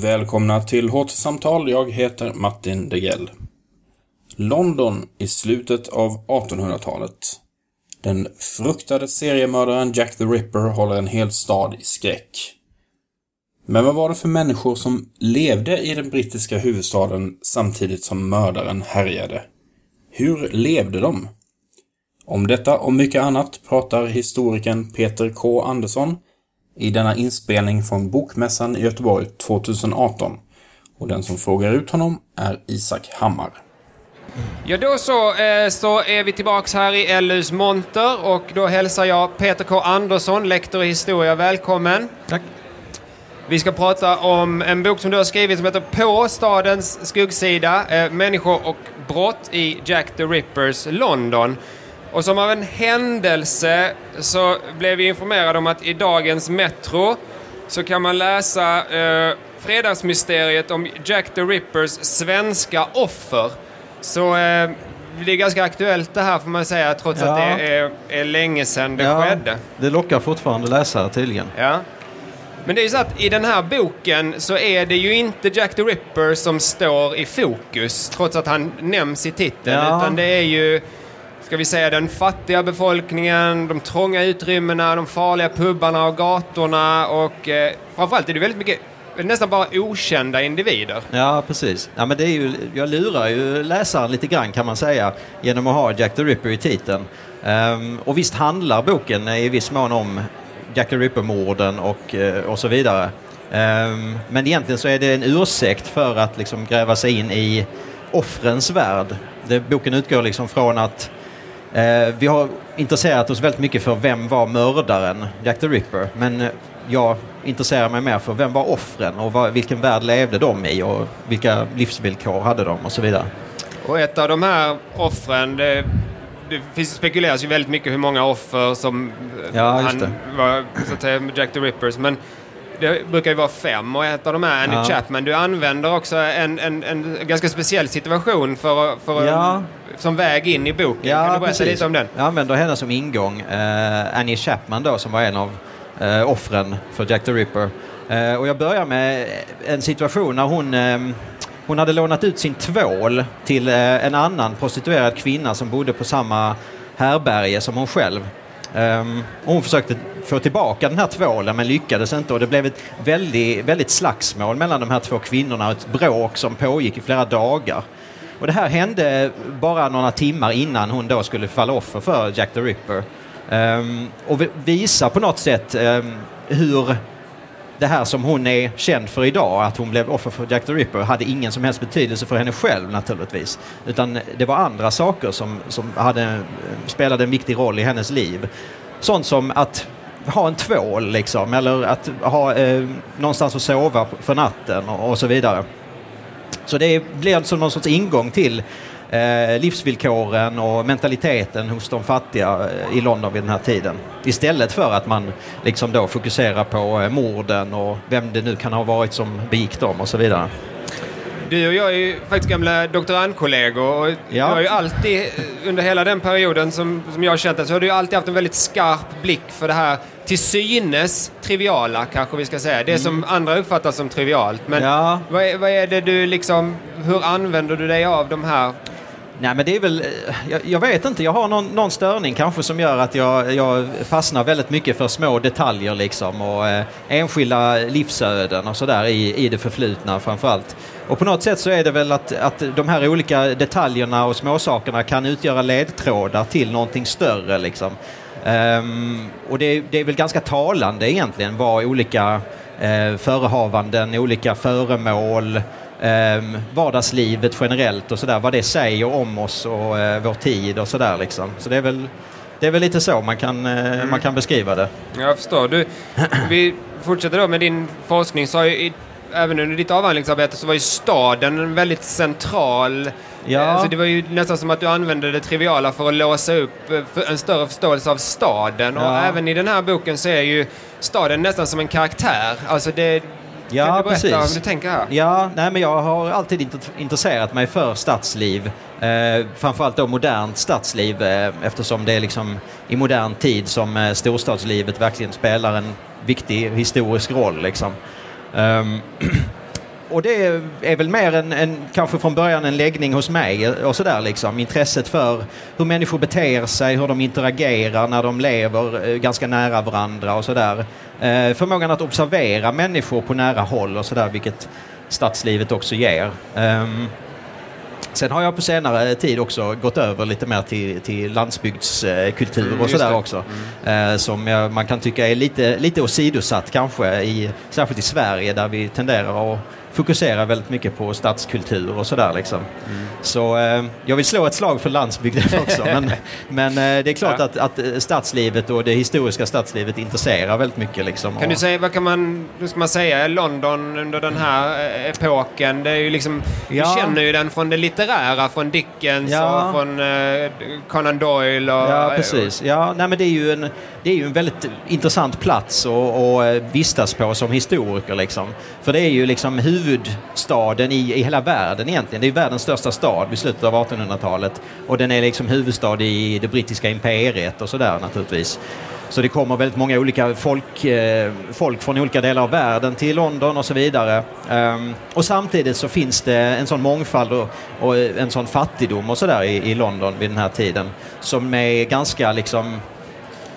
Välkomna till Hårt Samtal, Jag heter Martin Degell. London i slutet av 1800-talet. Den fruktade seriemördaren Jack the Ripper håller en hel stad i skräck. Men vad var det för människor som levde i den brittiska huvudstaden samtidigt som mördaren härjade? Hur levde de? Om detta och mycket annat pratar historikern Peter K. Andersson i denna inspelning från Bokmässan i Göteborg 2018. Och den som frågar ut honom är Isak Hammar. Ja, då så, eh, så är vi tillbaks här i LUs monter och då hälsar jag Peter K. Andersson, lektor i historia, välkommen. Tack. Vi ska prata om en bok som du har skrivit som heter På stadens skuggsida, eh, människor och brott i Jack the Rippers London. Och som av en händelse så blev vi informerade om att i dagens Metro så kan man läsa eh, fredagsmysteriet om Jack the Rippers svenska offer. Så eh, det är ganska aktuellt det här får man säga trots Ja. att det är, är länge sedan det skedde. det lockar fortfarande läsare tydligen. Ja. Men det är ju så att i den här boken så är det ju inte Jack the Ripper som står i fokus trots att han nämns i titeln. Ja. Utan det är ju, ska vi säga den fattiga befolkningen, de trånga utrymmena, de farliga pubbarna och gatorna och eh, framförallt är det väldigt mycket, nästan bara okända individer. Ja, precis. Ja, men det är ju, jag lurar ju läsaren lite grann kan man säga genom att ha Jack the Ripper i titeln. Um, och visst handlar boken i viss mån om Jack the Ripper-morden och, eh, och så vidare. Um, men egentligen så är det en ursäkt för att liksom gräva sig in i offrens värld. Det, boken utgår liksom från att vi har intresserat oss väldigt mycket för vem var mördaren, Jack the Ripper. Men eh, jag intresserar mig mer för vem var offren och vilken värld levde de i och vilka livsvillkor hade de och så vidare. Och ett av de här offren, det, det finns, spekuleras ju väldigt mycket hur många offer som eh, Ja, han var, så att säga, Jack the Rippers. Men det brukar ju vara fem och ett av dem är Annie Ja. Chapman. Du använder också en, en, en ganska speciell situation för, för, Ja. som väg in i boken. kan du berätta lite om den? Jag använder henne som ingång. Eh, Annie Chapman då som var en av eh, offren för Jack the Ripper. Eh, och jag börjar med en situation när hon, eh, hon hade lånat ut sin tvål till eh, en annan prostituerad kvinna som bodde på samma härberge som hon själv. Um, och hon försökte få tillbaka den här tvålen men lyckades inte och det blev ett väldigt, väldigt slagsmål mellan de här två kvinnorna och ett bråk som pågick i flera dagar. Och det här hände bara några timmar innan hon då skulle falla offer för Jack the Ripper. Um, och visar på något sätt um, hur det här som hon är känd för idag, att hon blev offer för Jack the Ripper, hade ingen som helst betydelse för henne själv naturligtvis. Utan det var andra saker som, som hade, spelade en viktig roll i hennes liv. Sånt som att ha en tvål liksom, eller att ha eh, någonstans att sova för natten och, och så vidare. Så det blir som någon sorts ingång till eh, livsvillkoren och mentaliteten hos de fattiga eh, i London vid den här tiden. Istället för att man liksom då fokuserar på eh, morden och vem det nu kan ha varit som begick dem och så vidare. Du och jag är ju faktiskt gamla doktorandkollegor och Ja. du har ju alltid, under hela den perioden som, som jag har känt dig, så har du alltid haft en väldigt skarp blick för det här till synes triviala, kanske vi ska säga. Det som andra uppfattar som trivialt. Men Mm. Ja. vad, är, vad är det du liksom, hur använder du dig av de här? Nej men det är väl, eh, jag, jag vet inte, jag har någon, någon störning kanske som gör att jag, jag fastnar väldigt mycket för små detaljer liksom och eh, enskilda livsöden och sådär i, i det förflutna framförallt. Och på något sätt så är det väl att, att de här olika detaljerna och småsakerna kan utgöra ledtrådar till någonting större liksom. Um, och det, är- det är väl ganska talande egentligen vad olika eh, förehavanden, olika föremål, um, vardagslivet generellt och sådär, vad det säger om oss och eh, vår tid och sådär liksom. Så det är väl, det är väl lite så man kan, eh, man kan beskriva det. Jag förstår. Du, vi fortsätter då med din forskning. Så ju, i, även under ditt avhandlingsarbete så var ju staden en väldigt central... Ja. Alltså det var ju nästan som att du använde det triviala för att låsa upp eh, en större förståelse av staden. Och Ja. även i den här boken så är ju staden nästan som en karaktär. Alltså det... Ja, kan du berätta precis. vad du tänker här? Ja, nej men jag har alltid int- intresserat mig för stadsliv. Eh, framförallt då modernt stadsliv eh, eftersom det är liksom i modern tid som eh, storstadslivet verkligen spelar en viktig historisk roll. Liksom. Ehm, och det är väl mer en, en, kanske från början en läggning hos mig och sådär liksom. Intresset för hur människor beter sig, hur de interagerar när de lever eh, ganska nära varandra och sådär. Eh, förmågan att observera människor på nära håll och sådär, vilket stadslivet också ger. Um, Sen har jag på senare tid också gått över lite mer till, till landsbygdskultur mm, och sådär också. Mm. Eh, som jag, man kan tycka är lite, lite åsidosatt kanske, i, särskilt i Sverige där vi tenderar att fokuserar väldigt mycket på stadskultur och sådär. Liksom. Mm. Så eh, jag vill slå ett slag för landsbygden också. men men eh, det är klart ja. att, att eh, stadslivet och det historiska stadslivet intresserar väldigt mycket. Liksom, kan och... du säga, vad kan man, hur ska man säga, London under den här eh, epoken? Det är ju liksom, ja. Du känner ju den från det litterära, från Dickens ja. och från eh, Conan Doyle. Och, ja, precis. Ja, nej, men det är ju en, det är ju en väldigt intressant plats att vistas på som historiker. Liksom. För det är ju liksom huvudstaden i, i hela världen egentligen. Det är världens största stad vid slutet av 1800-talet. Och den är liksom huvudstad i det brittiska imperiet och sådär naturligtvis. Så det kommer väldigt många olika folk, eh, folk från olika delar av världen till London och så vidare. Um, och samtidigt så finns det en sån mångfald och, och en sån fattigdom och sådär i, i London vid den här tiden som är ganska liksom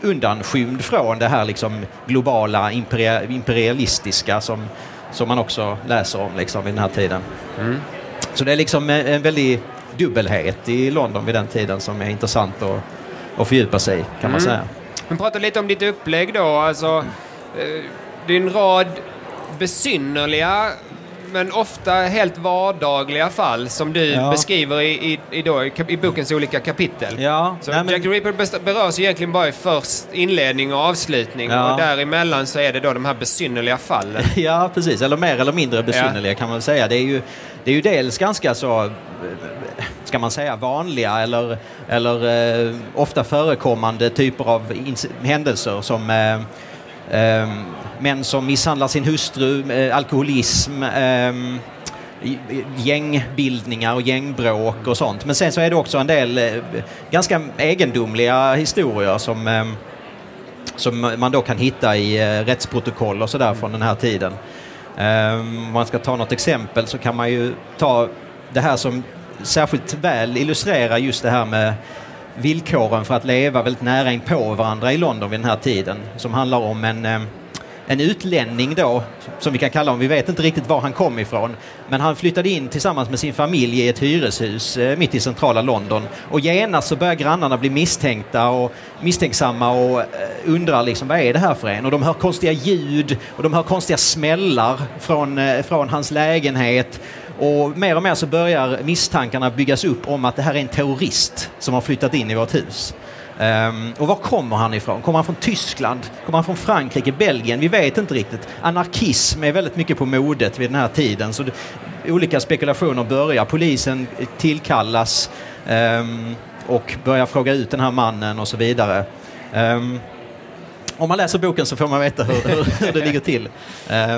undanskymd från det här liksom globala imperialistiska som, som man också läser om liksom vid den här tiden. Mm. Så det är liksom en väldig dubbelhet i London vid den tiden som är intressant att, att fördjupa sig i kan mm. man säga. Men prata lite om ditt upplägg då. Alltså, eh, det är en rad besynnerliga men ofta helt vardagliga fall som du ja. beskriver i, i, i, då, i, bokens olika kapitel. Ja. Så Nej, Jack the Ripper berörs egentligen bara i först inledning och avslutning ja. och däremellan så är det då de här besynnerliga fallen. ja, precis. Eller mer eller mindre besynnerliga kan man säga. Det är ju, det är ju dels ganska så ska man säga, vanliga eller, eller eh, ofta förekommande typer av händelser som eh, eh, män som misshandlar sin hustru, eh, alkoholism, eh, gängbildningar och gängbråk och sånt. Men sen så är det också en del eh, ganska egendomliga historier som, ehm, som man då kan hitta i eh, rättsprotokoll och sådär från den här tiden. Ehm, om man ska ta något exempel så kan man ju ta det här som särskilt väl illustrerar just det här med villkoren för att leva väldigt nära in på varandra i London vid den här tiden. Som handlar om en ehm, en utlänning då, som vi kan kalla honom, vi vet inte riktigt var han kom ifrån, men han flyttade in tillsammans med sin familj i ett hyreshus eh, mitt i centrala London och genast så börjar grannarna bli misstänkta och misstänksamma och eh, undrar liksom vad är det här för en? Och de hör konstiga ljud och de hör konstiga smällar från, eh, från hans lägenhet och mer och mer så börjar misstankarna byggas upp om att det här är en terrorist som har flyttat in i vårt hus. Um, och var kommer han ifrån? Kommer han från Tyskland? Kommer han från Frankrike? Belgien? Vi vet inte riktigt. Anarkism är väldigt mycket på modet vid den här tiden. Så det, olika spekulationer börjar. Polisen tillkallas um, och börjar fråga ut den här mannen och så vidare. Um, om man läser boken så får man veta hur, hur, hur det ligger till.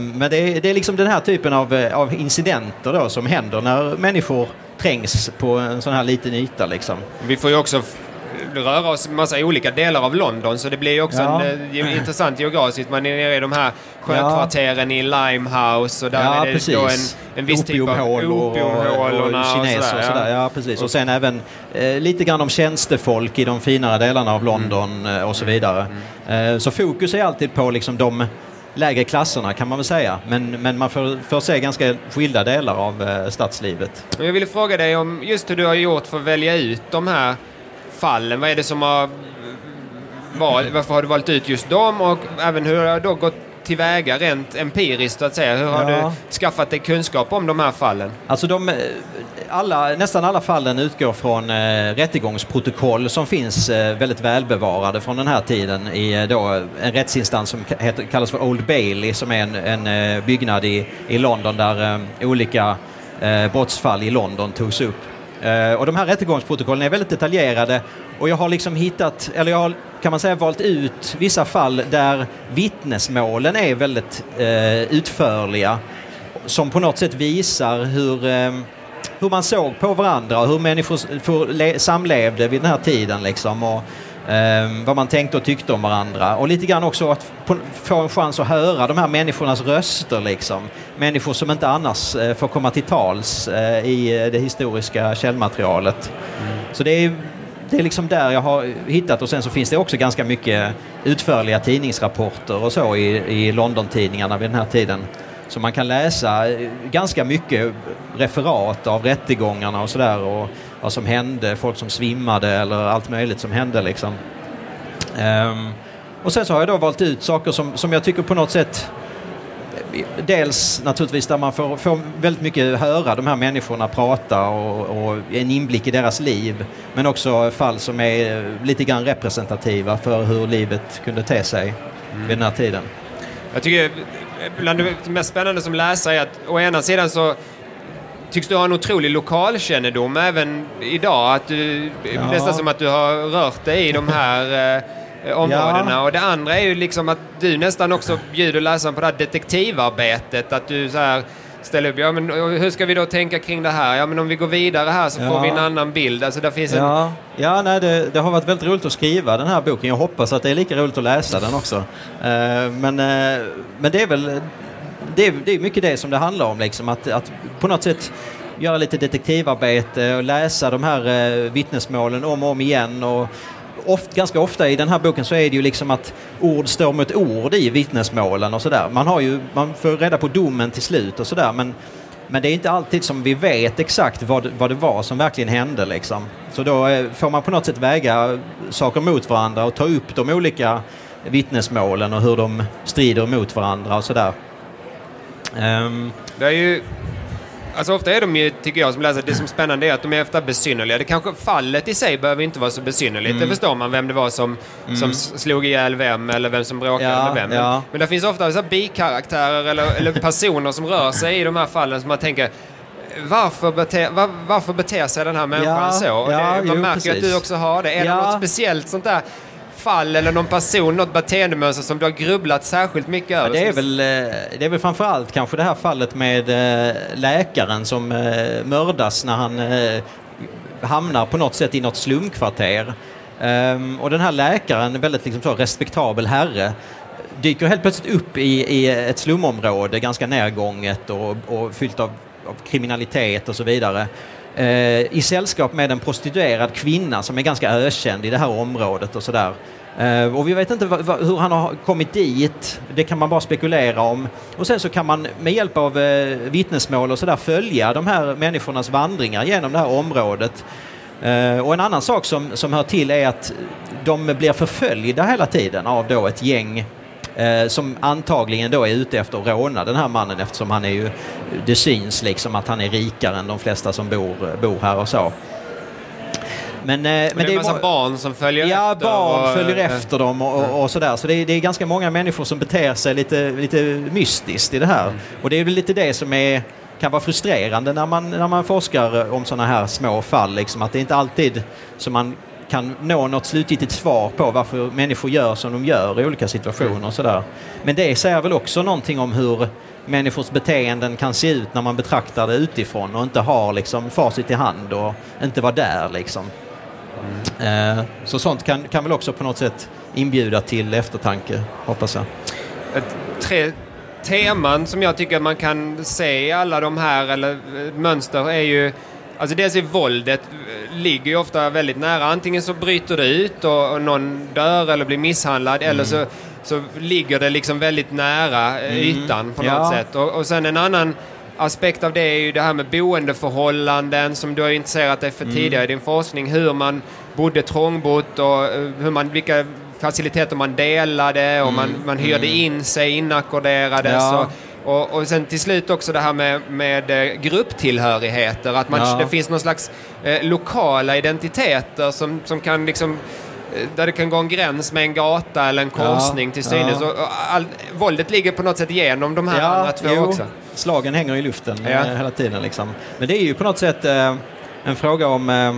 men det är, det är liksom den här typen av, eh, av incidenter då som händer när människor trängs på en sån här liten yta. Liksom. Vi får ju också röra oss i massa olika delar av London så det blir ju också ja. en, eh, intressant geografiskt. Man är nere i de här sjökvarteren i Limehouse och där ja, är det precis. då en, en viss typ av opiumhålorna och, och, och, kineser och sådär. Ja, precis. Och sen även eh, lite grann om tjänstefolk i de finare delarna av London mm. Eh, och så vidare. Mm. Eh, så fokus är alltid på liksom de lägre klasserna kan man väl säga. Men, men man får, får se ganska skilda delar av eh, stadslivet. Jag ville fråga dig om just hur du har gjort för att välja ut de här fallen? Vad är det som har valt, varför har du valt ut just dem och även hur har du då gått tillväga rent empiriskt så att säga? Hur har ja. du skaffat dig kunskap om de här fallen? Alltså de, alla, nästan alla fallen utgår från eh, rättegångsprotokoll som finns eh, väldigt välbevarade från den här tiden i eh, då, en rättsinstans som heter, kallas för Old Bailey som är en, en eh, byggnad i, i London där eh, olika eh, brottsfall i London togs upp. Eh, och de här rättegångsprotokollen är väldigt detaljerade och jag har liksom hittat, eller jag har kan man säga valt ut vissa fall där vittnesmålen är väldigt eh, utförliga som på något sätt visar hur, eh, hur man såg på varandra och hur människor samlevde vid den här tiden liksom. Och, eh, vad man tänkte och tyckte om varandra. Och lite grann också att få en chans att höra de här människornas röster. Liksom. Människor som inte annars eh, får komma till tals eh, i eh, det historiska källmaterialet. Mm. Så det är det är liksom där jag har hittat och sen så finns det också ganska mycket utförliga tidningsrapporter och så i, i London-tidningarna vid den här tiden. Så man kan läsa ganska mycket referat av rättegångarna och sådär vad som hände, folk som svimmade eller allt möjligt som hände liksom. Um, och sen så har jag då valt ut saker som, som jag tycker på något sätt dels naturligtvis där man får, får väldigt mycket höra de här människorna prata och, och, en inblick i deras liv. Men också fall som är lite grann representativa för hur livet kunde te sig mm. vid den här tiden. Jag tycker bland det mest spännande som läsare är att å ena sidan så tycks du ha en otrolig lokalkännedom även idag. Att du, ja. Nästan som att du har rört dig i de här eh, områdena. Ja. Och det andra är ju liksom att du nästan också bjuder läsaren på det här detektivarbetet. Att du så här ställer upp, ja men hur ska vi då tänka kring det här? Ja men om vi går vidare här så ja. får vi en annan bild. Alltså där finns ja. en... Ja, nej, det, det, har varit väldigt roligt att skriva den här boken. Jag hoppas att det är lika roligt att läsa den också. Uh, men, uh, men det är väl det är, det är mycket det som det handlar om, liksom, att, att på något sätt göra lite detektivarbete och läsa de här eh, vittnesmålen om och om igen och oft, ganska ofta i den här boken så är det ju liksom att ord står mot ord i vittnesmålen och sådär. Man, har ju, man får reda på domen till slut och sådär men, men det är inte alltid som vi vet exakt vad, vad det var som verkligen hände liksom. Så då eh, får man på något sätt väga saker mot varandra och ta upp de olika vittnesmålen och hur de strider mot varandra och sådär. Um, det är ju Alltså ofta är de ju, tycker jag som läser, det som är spännande är att de är ofta besynnerliga. Det kanske, fallet i sig behöver inte vara så besynnerligt. Mm. Det förstår man vem det var som, mm. som slog ihjäl vem eller vem som bråkade ja, med vem. Men, ja. men det finns ofta så bikaraktärer eller, eller personer som rör sig i de här fallen som man tänker varför, bete, var, varför beter sig den här människan ja, så? Det, man jo, märker precis. att du också har det. Är det något speciellt sånt där fall eller någon person, något beteendemönster som du har grubblat särskilt mycket över? Ja, det, är väl, eh, det är väl framförallt kanske det här fallet med eh, läkaren som eh, mördas när han hamnar på något sätt i något slumkvarter. Um, och den här läkaren, en väldigt liksom så respektabel herre, dyker helt plötsligt upp i, i ett slumområde, ganska närgånget och, och fyllt av, av, kriminalitet och så vidare. I sällskap med en prostituerad kvinna som är ganska ökänd i det här området och sådär. Uh, och vi vet inte hur han har kommit dit, det kan man bara spekulera om. Och sen så kan man med hjälp av uh, vittnesmål och sådär följa de här människornas vandringar genom det här området. Uh, och en annan sak som, som hör till är att de blir förföljda hela tiden av då ett gäng som antagligen då är ute efter att råna den här mannen eftersom han är ju, det syns liksom att han är rikare än de flesta som bor, bor här och så. Men, men, eh, men det är en massa barn som följer ja, efter? Ja, barn och, följer äh, efter dem och, och, och sådär. Så det är, det är, ganska många människor som beter sig lite, lite mystiskt i det här. Mm. Och det är väl lite det som är, kan vara frustrerande när man, när man forskar om sådana här små fall. Liksom, att det är inte alltid som man kan nå något slutgiltigt svar på varför människor gör som de gör i olika situationer. Och sådär. Men det säger väl också någonting om hur människors beteenden kan se ut när man betraktar det utifrån och inte har liksom facit i hand och inte vara där. Liksom. Mm. Så sånt kan, kan väl också på något sätt inbjuda till eftertanke, hoppas jag. Tre teman som jag tycker man kan se i alla de här, eller eh, mönster, är ju Alltså dels är våldet eh, ligger ju ofta väldigt nära. Antingen så bryter det ut och, och någon dör eller blir misshandlad mm. eller så, så ligger det liksom väldigt nära mm. ytan på något sätt. Och, och sen en annan aspekt av det är ju det här med boendeförhållanden som du har intresserat dig för mm. tidigare i din forskning. Hur man bodde trångbott och eh, hur man, vilka faciliteter man delade och mm. man, man hyrde mm. in sig, inackorderades. Ja. Och, och, och sen till slut också det här med, med eh, grupptillhörigheter. Att man, ja. det finns någon slags eh, lokala identiteter som, som kan liksom där det kan gå en gräns med en gata eller en korsning ja, till synes. Ja. Och all, våldet ligger på något sätt genom de här ja, andra två jo. också slagen hänger i luften ja. Eh, hela tiden. Liksom. Men det är ju på något sätt eh, en fråga om eh,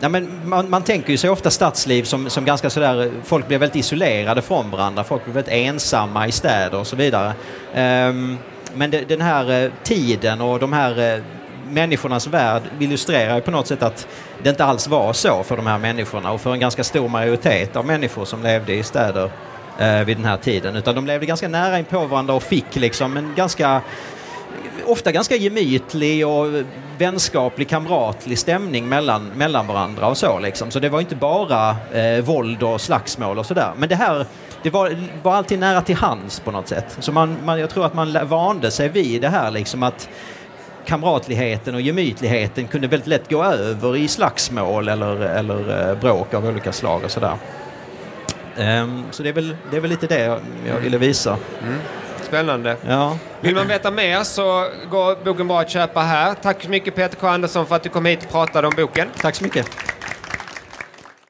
Ja, men man, man, tänker ju sig ofta stadsliv som, som ganska sådär, folk blir väldigt isolerade från varandra, folk blir väldigt ensamma i städer och så vidare. Um, men det, den här tiden och de här människornas värld illustrerar ju på något sätt att det inte alls var så för de här människorna och för en ganska stor majoritet av människor som levde i städer eh, vid den här tiden. Utan de levde ganska nära in på varandra och fick liksom en ganska ofta ganska gemytlig och vänskaplig, kamratlig stämning mellan, mellan varandra och så liksom. Så det var inte bara eh, våld och slagsmål och sådär. Men det här det var, var alltid nära till hands på något sätt. Så man, man, jag tror att man vande sig vid det här liksom att kamratligheten och gemytligheten kunde väldigt lätt gå över i slagsmål eller, eller eh, bråk av olika slag och sådär. Um, så det är, väl, det är väl lite det jag ville visa. Mm. Spännande. Ja. Vill man veta mer så går boken bra att köpa här. Tack så mycket Peter K Andersson för att du kom hit och pratade om boken. Tack så mycket.